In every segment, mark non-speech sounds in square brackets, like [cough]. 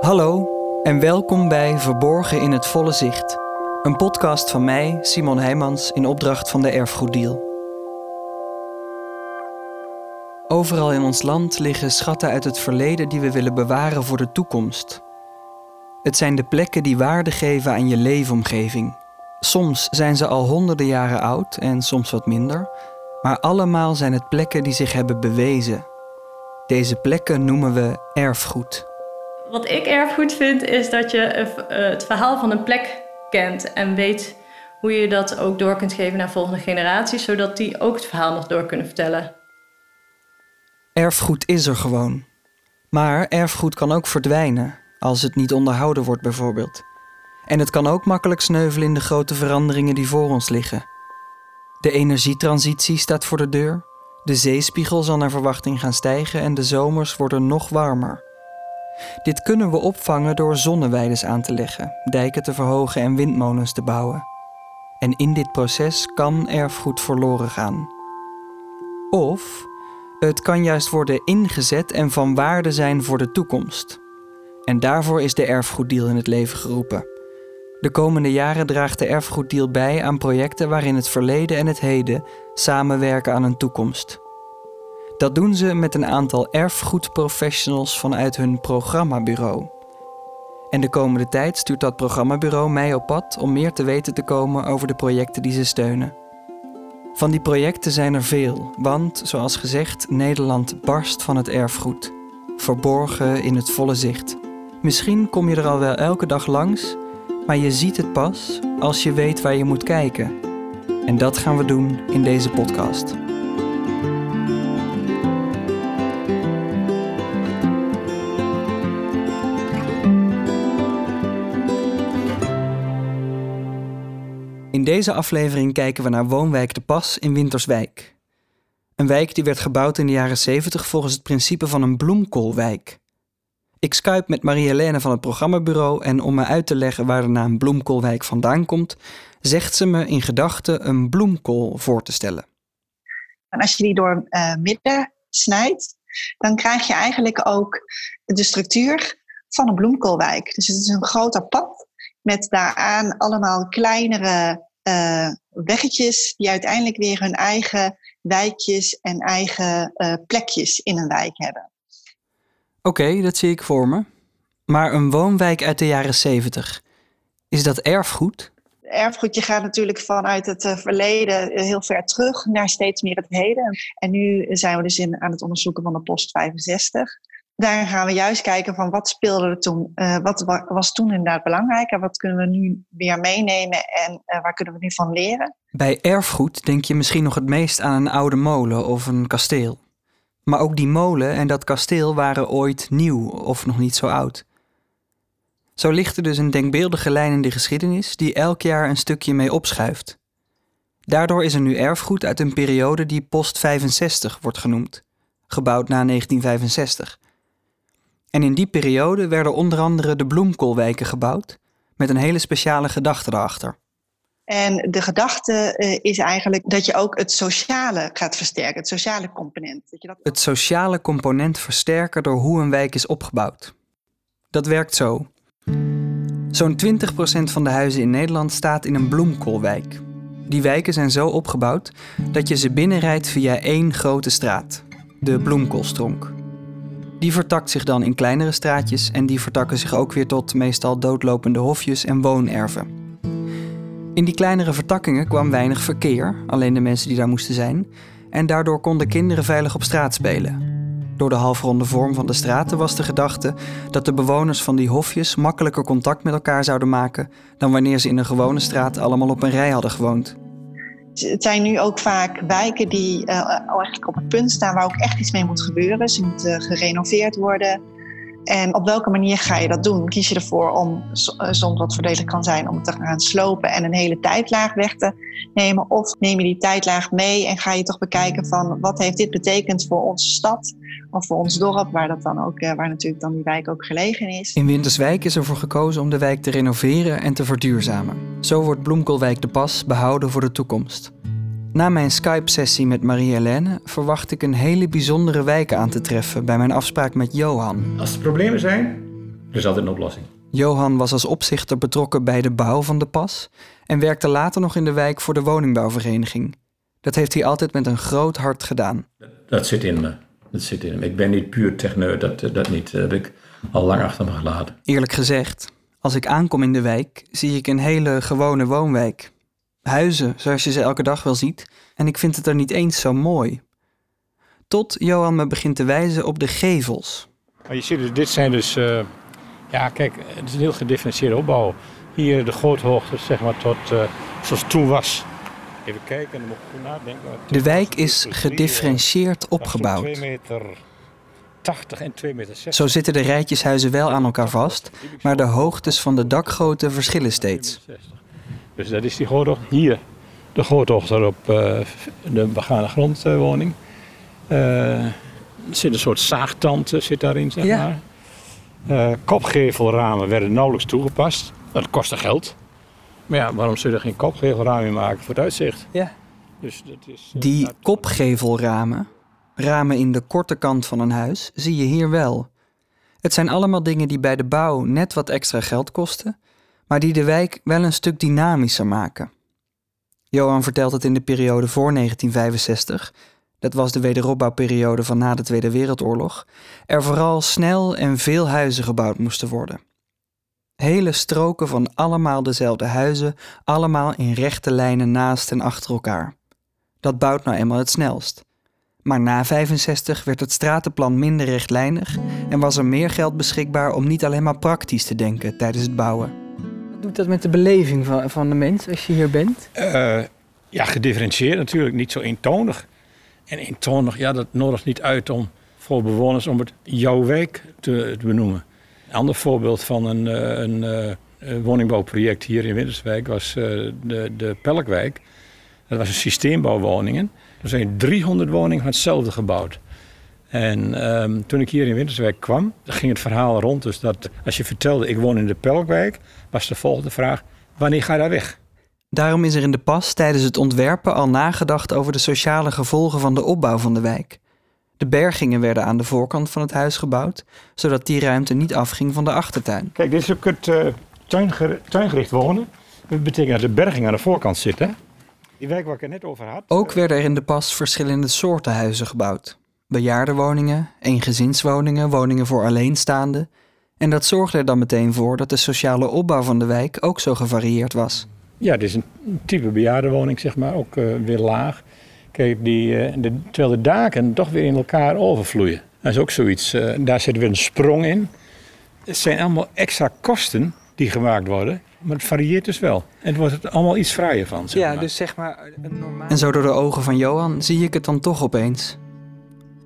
Hallo en welkom bij Verborgen in het Volle Zicht. Een podcast van mij, Simon Heijmans, in opdracht van de Erfgoeddeal. Overal in ons land liggen schatten uit het verleden die we willen bewaren voor de toekomst. Het zijn de plekken die waarde geven aan je leefomgeving. Soms zijn ze al honderden jaren oud en soms wat minder, maar allemaal zijn het plekken die zich hebben bewezen. Deze plekken noemen we erfgoed. Wat ik erfgoed vind, is dat je eh, het verhaal van een plek kent en weet hoe je dat ook door kunt geven naar volgende generaties, zodat die ook het verhaal nog door kunnen vertellen. Erfgoed is er gewoon. Maar erfgoed kan ook verdwijnen, als het niet onderhouden wordt bijvoorbeeld. En het kan ook makkelijk sneuvelen in de grote veranderingen die voor ons liggen. De energietransitie staat voor de deur, de zeespiegel zal naar verwachting gaan stijgen en de zomers worden nog warmer. Dit kunnen we opvangen door zonneweiden aan te leggen, dijken te verhogen en windmolens te bouwen. En in dit proces kan erfgoed verloren gaan. Of het kan juist worden ingezet en van waarde zijn voor de toekomst. En daarvoor is de erfgoeddeal in het leven geroepen. De komende jaren draagt de erfgoeddeal bij aan projecten waarin het verleden en het heden samenwerken aan een toekomst. Dat doen ze met een aantal erfgoedprofessionals vanuit hun programmabureau. En de komende tijd stuurt dat programmabureau mij op pad om meer te weten te komen over de projecten die ze steunen. Van die projecten zijn er veel, want zoals gezegd, Nederland barst van het erfgoed. Verborgen in het volle zicht. Misschien kom je er al wel elke dag langs, maar je ziet het pas als je weet waar je moet kijken. En dat gaan we doen in deze podcast. Deze aflevering kijken we naar woonwijk De Pas in Winterswijk. Een wijk die werd gebouwd in de jaren 70 volgens het principe van een bloemkoolwijk. Ik skype met Marie-Helene van het programmabureau en om me uit te leggen waar de naam Bloemkoolwijk vandaan komt, zegt ze me in gedachten een bloemkool voor te stellen. En als je die door uh, midden snijdt, dan krijg je eigenlijk ook de structuur van een bloemkoolwijk. Dus het is een groter pad met daaraan allemaal kleinere uh, weggetjes die uiteindelijk weer hun eigen wijkjes en eigen uh, plekjes in een wijk hebben. Oké, dat zie ik voor me. Maar een woonwijk uit de jaren 70, is dat erfgoed? Erfgoed, je gaat natuurlijk vanuit het uh, verleden heel ver terug naar steeds meer het heden. En nu zijn we dus in, aan het onderzoeken van de post 65 daar gaan we juist kijken van wat speelde er toen, uh, wat was toen inderdaad belangrijk en wat kunnen we nu weer meenemen en uh, waar kunnen we nu van leren. Bij erfgoed denk je misschien nog het meest aan een oude molen of een kasteel. Maar ook die molen en dat kasteel waren ooit nieuw of nog niet zo oud. Zo ligt er dus een denkbeeldige lijn in de geschiedenis die elk jaar een stukje mee opschuift. Daardoor is er nu erfgoed uit een periode die post 65 wordt genoemd, gebouwd na 1965. En in die periode werden onder andere de bloemkoolwijken gebouwd, met een hele speciale gedachte erachter. En de gedachte uh, is eigenlijk dat je ook het sociale gaat versterken, het sociale component. Dat je dat... Het sociale component versterken door hoe een wijk is opgebouwd. Dat werkt zo. Zo'n 20% van de huizen in Nederland staat in een bloemkoolwijk. Die wijken zijn zo opgebouwd dat je ze binnenrijdt via één grote straat, de bloemkoolstronk. Die vertakt zich dan in kleinere straatjes en die vertakken zich ook weer tot meestal doodlopende hofjes en woonerven. In die kleinere vertakkingen kwam weinig verkeer, alleen de mensen die daar moesten zijn, en daardoor konden kinderen veilig op straat spelen. Door de halfronde vorm van de straten was de gedachte dat de bewoners van die hofjes makkelijker contact met elkaar zouden maken dan wanneer ze in een gewone straat allemaal op een rij hadden gewoond. Het zijn nu ook vaak wijken die uh, eigenlijk op het punt staan waar ook echt iets mee moet gebeuren. Ze moeten gerenoveerd worden. En op welke manier ga je dat doen? Kies je ervoor om, eh, soms wat voordelig kan zijn, om het te gaan slopen en een hele tijdlaag weg te nemen? Of neem je die tijdlaag mee en ga je toch bekijken van wat heeft dit betekend voor onze stad of voor ons dorp, waar, dat dan ook, waar natuurlijk dan die wijk ook gelegen is. In Winterswijk is ervoor gekozen om de wijk te renoveren en te verduurzamen. Zo wordt Bloemkoolwijk de Pas behouden voor de toekomst. Na mijn Skype-sessie met Marie-Hélène verwacht ik een hele bijzondere wijk aan te treffen bij mijn afspraak met Johan. Als er problemen zijn, er is altijd een oplossing. Johan was als opzichter betrokken bij de bouw van de pas en werkte later nog in de wijk voor de woningbouwvereniging. Dat heeft hij altijd met een groot hart gedaan. Dat zit in me. Dat zit in me. Ik ben niet puur techneut, dat, dat niet. Dat heb ik al lang achter me gelaten. Eerlijk gezegd, als ik aankom in de wijk, zie ik een hele gewone woonwijk. Huizen zoals je ze elke dag wel ziet, en ik vind het er niet eens zo mooi. Tot Johan me begint te wijzen op de gevels. Maar je ziet dus, dit zijn dus, uh, ja kijk, het is een heel gedifferentieerde opbouw. Hier de groothoogte, zeg maar, tot uh, zoals toen was. Even kijken, dan moet ik goed nadenken. De wijk is gedifferentieerd opgebouwd. 2 meter 80 en 2 meter 60. Zo zitten de rijtjeshuizen wel aan elkaar vast, maar de hoogtes van de dakgrootte verschillen steeds. Dus dat is die groothoogte. Hier, de groothoogte op uh, de begane grondwoning. Uh, er zit een soort zaagtand zit daarin, zeg Ja. maar. Uh, kopgevelramen werden nauwelijks toegepast. Dat kostte geld. Maar ja, waarom zou je er geen kopgevelramen in maken voor het uitzicht? Ja. Dus dat is, uh, Die kopgevelramen, ramen in de korte kant van een huis, zie je hier wel. Het zijn allemaal dingen die bij de bouw net wat extra geld kosten, maar die de wijk wel een stuk dynamischer maken. Johan vertelt het in de periode voor 1965, dat was de wederopbouwperiode van na de Tweede Wereldoorlog, er vooral snel en veel huizen gebouwd moesten worden. Hele stroken van allemaal dezelfde huizen, allemaal in rechte lijnen naast en achter elkaar. Dat bouwt nou eenmaal het snelst. Maar na 65 werd het stratenplan minder rechtlijnig en was er meer geld beschikbaar om niet alleen maar praktisch te denken tijdens het bouwen. Doet dat met de beleving van, van de mens als je hier bent? Eh, ja, gedifferentieerd natuurlijk, niet zo eentonig. En eentonig, ja, dat nodigt niet uit om voor bewoners om het jouw wijk te, te benoemen. Een ander voorbeeld van een, eh, een, eh, woningbouwproject hier in Winterswijk was de, de Pelkwijk. Dat was een systeembouwwoningen. Er zijn 300 woningen van hetzelfde gebouwd. En ehm, toen ik hier in Winterswijk kwam, ging het verhaal rond. Dus dat als je vertelde, ik woon in de Pelkwijk, was de volgende vraag, wanneer ga je daar weg? Daarom is er in de pas tijdens het ontwerpen al nagedacht over de sociale gevolgen van de opbouw van de wijk. De bergingen werden aan de voorkant van het huis gebouwd, zodat die ruimte niet afging van de achtertuin. Kijk, dit is ook het eh, tuinger- tuingericht wonen. Dat betekent dat de berging aan de voorkant zit, hè? Die wijk waar ik het net over had. Ook werden er in de pas verschillende soorten huizen gebouwd. Bejaardenwoningen, eengezinswoningen, woningen voor alleenstaanden. En dat zorgde er dan meteen voor dat de sociale opbouw van de wijk ook zo gevarieerd was. Ja, dit is een type bejaardenwoning, zeg maar, ook eh, weer laag. Kijk, die, eh, de, terwijl de daken toch weer in elkaar overvloeien. Dat is ook zoiets. eh, daar zit weer een sprong in. Het zijn allemaal extra kosten die gemaakt worden. Maar het varieert dus wel. En het wordt er allemaal iets vrijer van, zeg maar. dus zeg maar een normaal... En zo door de ogen van Johan zie ik het dan toch opeens.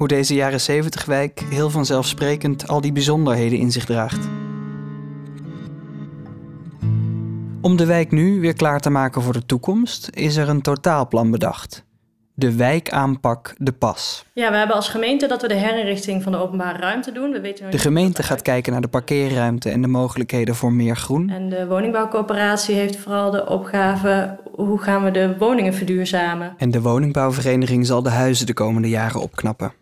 Hoe deze jaren 70 wijk heel vanzelfsprekend al die bijzonderheden in zich draagt. Om de wijk nu weer klaar te maken voor de toekomst is er een totaalplan bedacht. De wijkaanpak De Pas. Ja, we hebben als gemeente dat we de herinrichting van de openbare ruimte doen. We weten De gemeente gaat kijken naar de parkeerruimte en de mogelijkheden voor meer groen. En de woningbouwcoöperatie heeft vooral de opgave... hoe gaan we de woningen verduurzamen? En de woningbouwvereniging zal de huizen de komende jaren opknappen.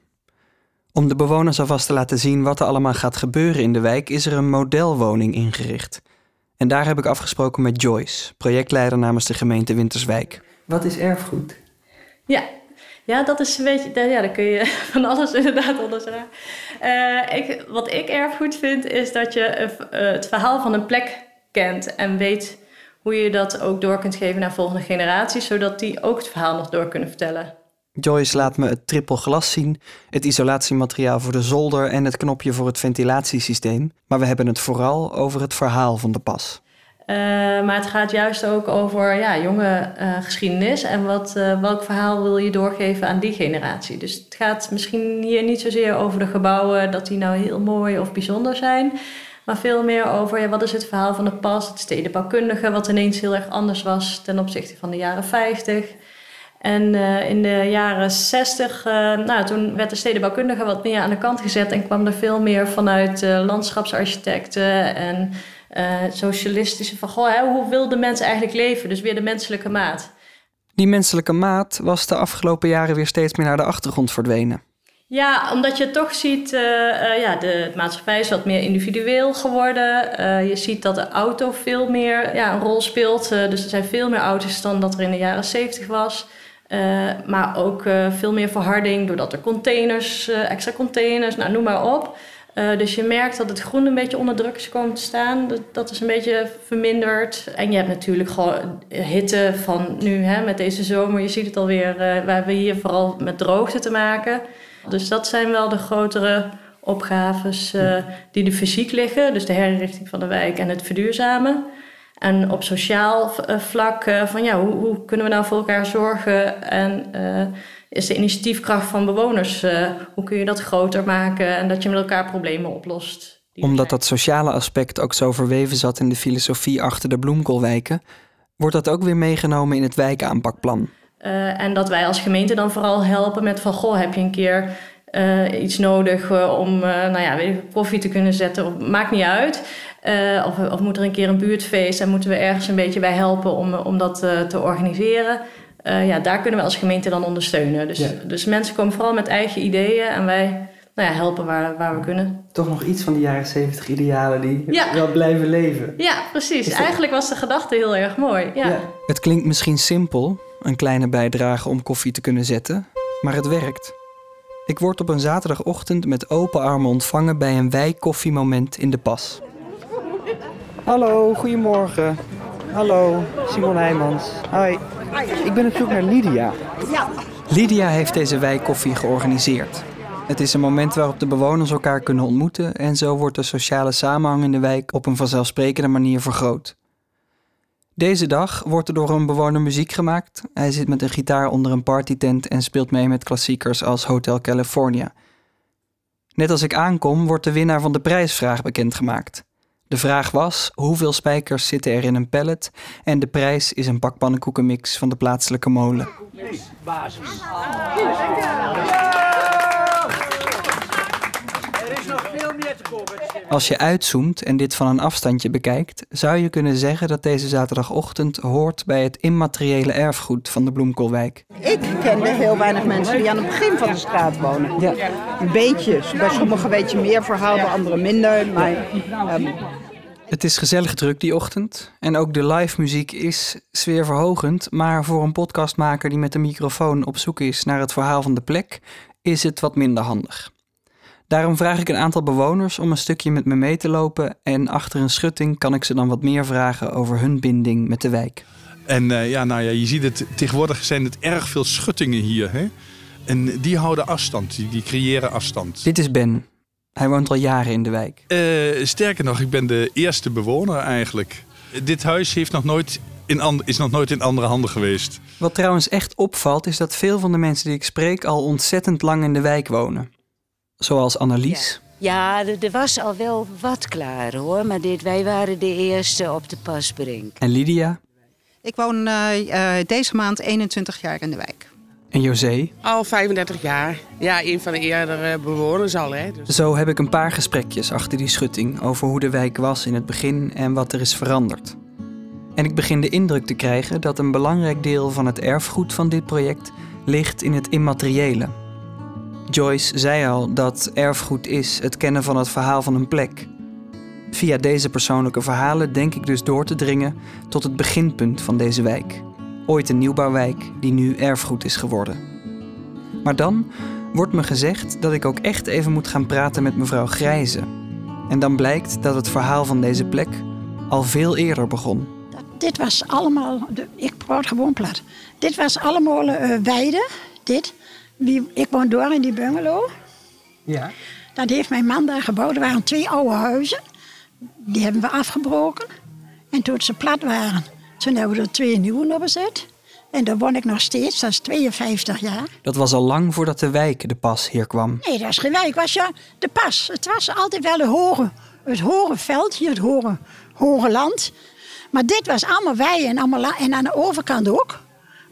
Om de bewoners alvast te laten zien wat er allemaal gaat gebeuren in de wijk, is er een modelwoning ingericht. En daar heb ik afgesproken met Joyce, projectleider namens de gemeente Winterswijk. Wat is erfgoed? Ja. Ja, dat is een beetje... Ja, daar kun je [laughs] van alles inderdaad onder zeggen. Eh, ik, wat ik erfgoed vind, is dat je eh, het verhaal van een plek kent... en weet hoe je dat ook door kunt geven naar volgende generaties... zodat die ook het verhaal nog door kunnen vertellen. Joyce laat me het triple glas zien, het isolatiemateriaal voor de zolder en het knopje voor het ventilatiesysteem. Maar we hebben het vooral over het verhaal van de pas. Eh, maar het gaat juist ook over ja, jonge eh, geschiedenis en wat, eh, welk verhaal wil je doorgeven aan die generatie. Dus het gaat misschien hier niet zozeer over de gebouwen, dat die nou heel mooi of bijzonder zijn. Maar veel meer over ja, wat is het verhaal van de pas, het stedenbouwkundige, wat ineens heel erg anders was ten opzichte van de jaren 50. En eh, in de jaren 60, eh, nou, toen werd de stedenbouwkundige wat meer aan de kant gezet en kwam er veel meer vanuit eh, landschapsarchitecten en socialistische van goh, hè, hoe wil de mens eigenlijk leven? Dus weer de menselijke maat. Die menselijke maat was de afgelopen jaren weer steeds meer naar de achtergrond verdwenen. Ja, omdat je toch ziet, uh, uh, ja, de maatschappij is wat meer individueel geworden. Uh, je ziet dat de auto veel meer ja, een rol speelt. dus er zijn veel meer auto's dan dat er in de jaren 70 was. Maar ook veel meer verharding doordat er containers, extra containers, nou, noem maar op. dus je merkt dat het groen een beetje onder druk is komen te staan. Dat, dat is een beetje verminderd. En je hebt natuurlijk gewoon hitte van nu hè, met deze zomer. Je ziet het alweer, we hebben hier vooral met droogte te maken. Dus dat zijn wel de grotere opgaves uh, die de fysiek liggen. Dus de herinrichting van de wijk en het verduurzamen. En op sociaal uh, vlak uh, van ja, hoe, hoe, kunnen we nou voor elkaar zorgen? En is de initiatiefkracht van bewoners, hoe kun je dat groter maken en dat je met elkaar problemen oplost? Omdat dat sociale aspect ook zo verweven zat in de filosofie achter de bloemkoolwijken, wordt dat ook weer meegenomen in het wijkaanpakplan. Uh, en dat wij als gemeente dan vooral helpen met van... goh, heb je een keer uh, iets nodig uh, om nou ja, weet ik, koffie te kunnen zetten? Of, maakt niet uit. Of, of moet er een keer een buurtfeest en moeten we ergens een beetje bij helpen om, om dat te organiseren? ja, daar kunnen we als gemeente dan ondersteunen. Dus, ja. dus mensen komen vooral met eigen ideeën en wij nou ja, helpen waar, waar we kunnen. Toch nog iets van die jaren 70 idealen die ja. wel blijven leven. Ja, precies. Eigenlijk was de gedachte heel erg mooi. Ja. ja. Het klinkt misschien simpel, een kleine bijdrage om koffie te kunnen zetten, maar het werkt. Ik word op een zaterdagochtend met open armen ontvangen bij een wijkkoffiemoment in de pas. Hallo, goedemorgen. Hallo, Simon Heijmans. Hoi. Ik ben op zoek naar Lydia. Ja. Lydia heeft deze wijkkoffie georganiseerd. Het is een moment waarop de bewoners elkaar kunnen ontmoeten en zo wordt de sociale samenhang in de wijk op een vanzelfsprekende manier vergroot. Deze dag wordt er door een bewoner muziek gemaakt. Hij zit met een gitaar onder een partytent en speelt mee met klassiekers als Hotel California. Net als ik aankom, wordt de winnaar van de prijsvraag bekendgemaakt. De vraag was: hoeveel spijkers zitten er in een pallet? En de prijs is een pak pannenkoekenmix van de plaatselijke molen. Basis. Als je uitzoomt en dit van een afstandje bekijkt, zou je kunnen zeggen dat deze zaterdagochtend hoort bij het immateriële erfgoed van de Bloemkoolwijk. Ik kende heel weinig mensen die aan het begin van de straat wonen. Ja. Een beetje, bij sommigen een beetje meer verhaal, bij anderen minder. Maar, um... Het is gezellig druk die ochtend en ook de live muziek is sfeerverhogend, maar voor een podcastmaker die met een microfoon op zoek is naar het verhaal van de plek, is het wat minder handig. Daarom vraag ik een aantal bewoners om een stukje met me mee te lopen en achter een schutting kan ik ze dan wat meer vragen over hun binding met de wijk. En uh, ja, nou ja, je ziet het, tegenwoordig zijn het erg veel schuttingen hier. Hè? En die houden afstand, die, die creëren afstand. Dit is Ben. Hij woont al jaren in de wijk. Uh, sterker nog, ik ben de eerste bewoner eigenlijk. Dit huis heeft nog nooit in is nog nooit in andere handen geweest. Wat trouwens echt opvalt, is dat veel van de mensen die ik spreek al ontzettend lang in de wijk wonen. Zoals Annelies. Ja, ja er was al wel wat klaar hoor, maar dit, wij waren de eerste op de pasbrink. En Lydia? Ik woon uh, deze maand 21 jaar in de wijk. En José? Al 35 jaar. Ja, een van de eerdere bewoners al. Hè, dus. Zo heb ik een paar gesprekjes achter die schutting over hoe de wijk was in het begin en wat er is veranderd. En ik begin de indruk te krijgen dat een belangrijk deel van het erfgoed van dit project ligt in het immateriële, Joyce zei al dat erfgoed is het kennen van het verhaal van een plek. Via deze persoonlijke verhalen denk ik dus door te dringen tot het beginpunt van deze wijk. Ooit een nieuwbouwwijk die nu erfgoed is geworden. Maar dan wordt me gezegd dat ik ook echt even moet gaan praten met mevrouw Grijze. En dan blijkt dat het verhaal van deze plek al veel eerder begon. Dit was allemaal, ik praat gewoon plat. Dit was allemaal uh, weide, dit. Ik woon door in die bungalow. Ja. Dat heeft mijn man daar gebouwd. Er waren twee oude huizen. Die hebben we afgebroken. En toen ze plat waren, toen hebben we er twee nieuwe op gezet. En daar woon ik nog steeds, dat is 52 jaar. Dat was al lang voordat de wijk, de pas, hier kwam. Nee, dat is geen wijk, was ja de pas. Het was altijd wel het hoge, het hoge veld, hier het hoge, hoge land. Maar dit was allemaal wij en, allemaal, en aan de overkant ook.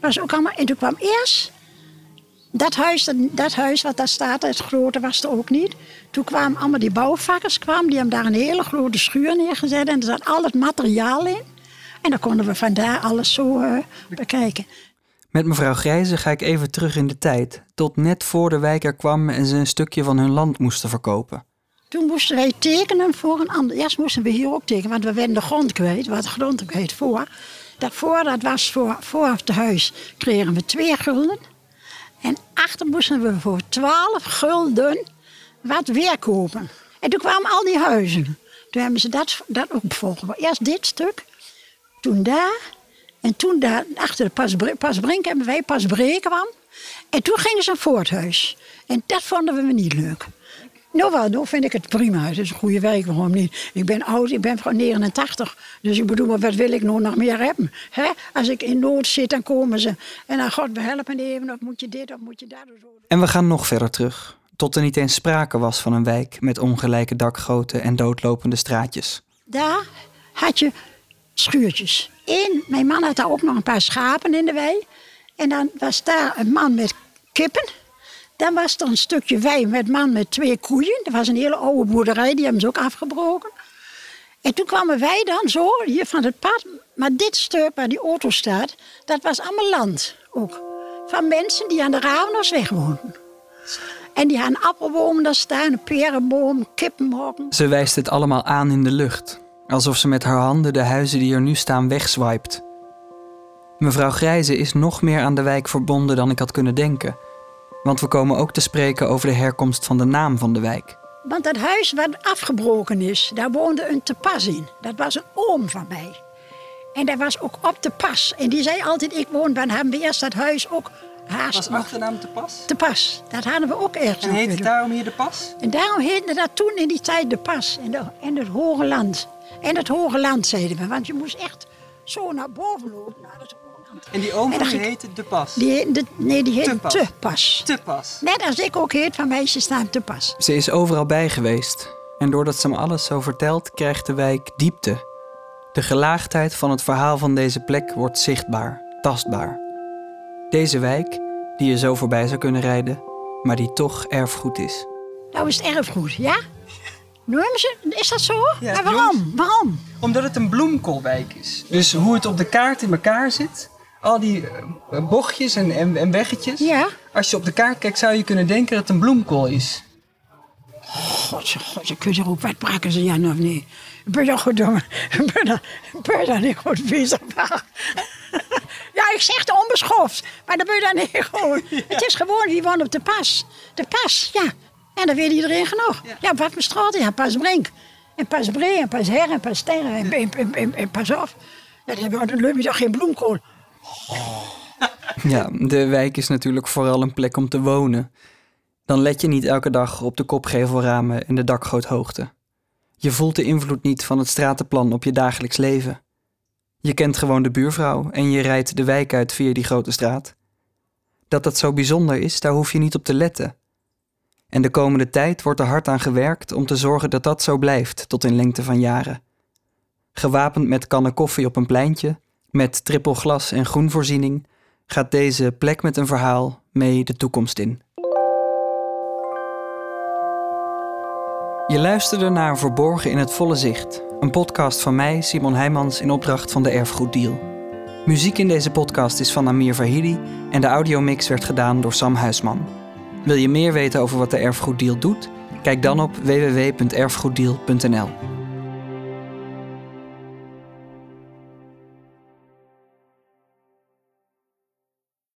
Was ook allemaal, en toen kwam eerst dat huis, dat huis wat daar staat, het grote was er ook niet. Toen kwamen allemaal die bouwvakkers, kwamen, die hebben daar een hele grote schuur neergezet en er zat al het materiaal in. En dan konden we vandaar alles zo uh, bekijken. Met mevrouw Grijze ga ik even terug in de tijd, tot net voor de wijk er kwam en ze een stukje van hun land moesten verkopen. Toen moesten wij tekenen voor een ander. Eerst moesten we hier ook tekenen, want we werden de grond kwijt. Wat de grond kwijt voor. Daarvoor, dat was voor, voor het huis, kregen we twee gulden. En achter moesten we voor 12 gulden wat weer kopen. En toen kwamen al die huizen. Toen hebben ze dat, dat opgevolgd. Eerst dit stuk, toen daar. En toen daar, achter de Pasbre Pasbrink hebben wij Pasbree kwam. En toen gingen ze naar Voorthuis. En dat vonden we niet leuk. Nou wel, nou vind ik het prima. Het is een goede werk, waarom niet? Ik ben oud, ik ben van 89. Dus ik bedoel, wat wil ik nou nog meer hebben? Hè? Als ik in nood zit, dan komen ze. En dan God, we helpen even, of moet je dit, of moet je dat. En we gaan nog verder terug. Tot er niet eens sprake was van een wijk met ongelijke dakgoten en doodlopende straatjes. Daar had je schuurtjes. Eén, mijn man had daar ook nog een paar schapen in de wei. En dan was daar een man met kippen. Dan was er een stukje wei met man met twee koeien. Dat was een hele oude boerderij, die hebben ze ook afgebroken. En toen kwamen wij dan zo, hier van het pad. Maar dit stuk waar die auto staat, dat was allemaal land ook. Van mensen die aan de Ravennersweg woonden. En die hadden appelbomen daar staan, perenboom, kippenhokken. Ze wijst het allemaal aan in de lucht. Alsof ze met haar handen de huizen die er nu staan wegswipet. Mevrouw Grijze is nog meer aan de wijk verbonden dan ik had kunnen denken. Want we komen ook te spreken over de herkomst van de naam van de wijk. Want dat huis wat afgebroken is, daar woonde een te pas in. Dat was een oom van mij. En dat was ook op de pas. En die zei altijd, ik woon, dan hebben we eerst dat huis ook haast. Was achternaam te pas? Te pas. Dat hadden we ook ergens. En heette het daarom hier de pas? En daarom heette dat toen in die tijd de pas. En, de, en het hoge land. En het hoge land zeiden we. Want je moest echt zo naar boven lopen. Naar het. En die oom En ging- heette de pas? Die, de, nee, die heette Te pas. te pas. Te pas. Net als ik ook heet van meisjes staan te pas. Ze is overal bij geweest. En doordat ze me alles zo vertelt, krijgt de wijk diepte. De gelaagdheid van het verhaal van deze plek wordt zichtbaar, tastbaar. Deze wijk, die je zo voorbij zou kunnen rijden, maar die toch erfgoed is. Nou is het erfgoed, ja? Noemen ze, is dat zo? Ja, maar waarom? Waarom? Omdat het een bloemkoolwijk is. Dus hoe het op de kaart in elkaar zit, al die eh, bochtjes en, en, en weggetjes. Ja. Als je op de kaart kijkt, zou je kunnen denken dat het een bloemkool is. God, je- god, je kunt er ook wat ze, ja of niet? Ben je goed, jongen? Ben je, dan niet goed bezig? Ja, ik zeg het onbeschoft, maar dan ben je dan niet gewoon. [laughs] Het is gewoon, wie woont op de pas? De pas, ja. En dan weet iedereen genoeg. Ja, wat voor straat? Ja. En Pasbree, en Pasher, en Pasterre, en, en, en, en, en Pasaf. Ja, dan hebben we toch geen bloemkool. [laughs] Ja, de wijk is natuurlijk vooral een plek om te wonen. Dan let je niet elke dag op de kopgevelramen en de dakgoothoogte. Je voelt de invloed niet van het stratenplan op je dagelijks leven. Je kent gewoon de buurvrouw en je rijdt de wijk uit via die grote straat. Dat dat zo bijzonder is, daar hoef je niet op te letten. En de komende tijd wordt er hard aan gewerkt om te zorgen dat dat zo blijft tot in lengte van jaren. Gewapend met kannen koffie op een pleintje, met trippel glas en groenvoorziening, gaat deze plek met een verhaal mee de toekomst in. Je luisterde naar Verborgen in het Volle Zicht, een podcast van mij, Simon Heijmans, in opdracht van de Erfgoeddeal. Muziek in deze podcast is van Amir Vahidi en de audiomix werd gedaan door Sam Huisman. Wil je meer weten over wat de Erfgoeddeal doet? Kijk dan op www.erfgoeddeal.nl.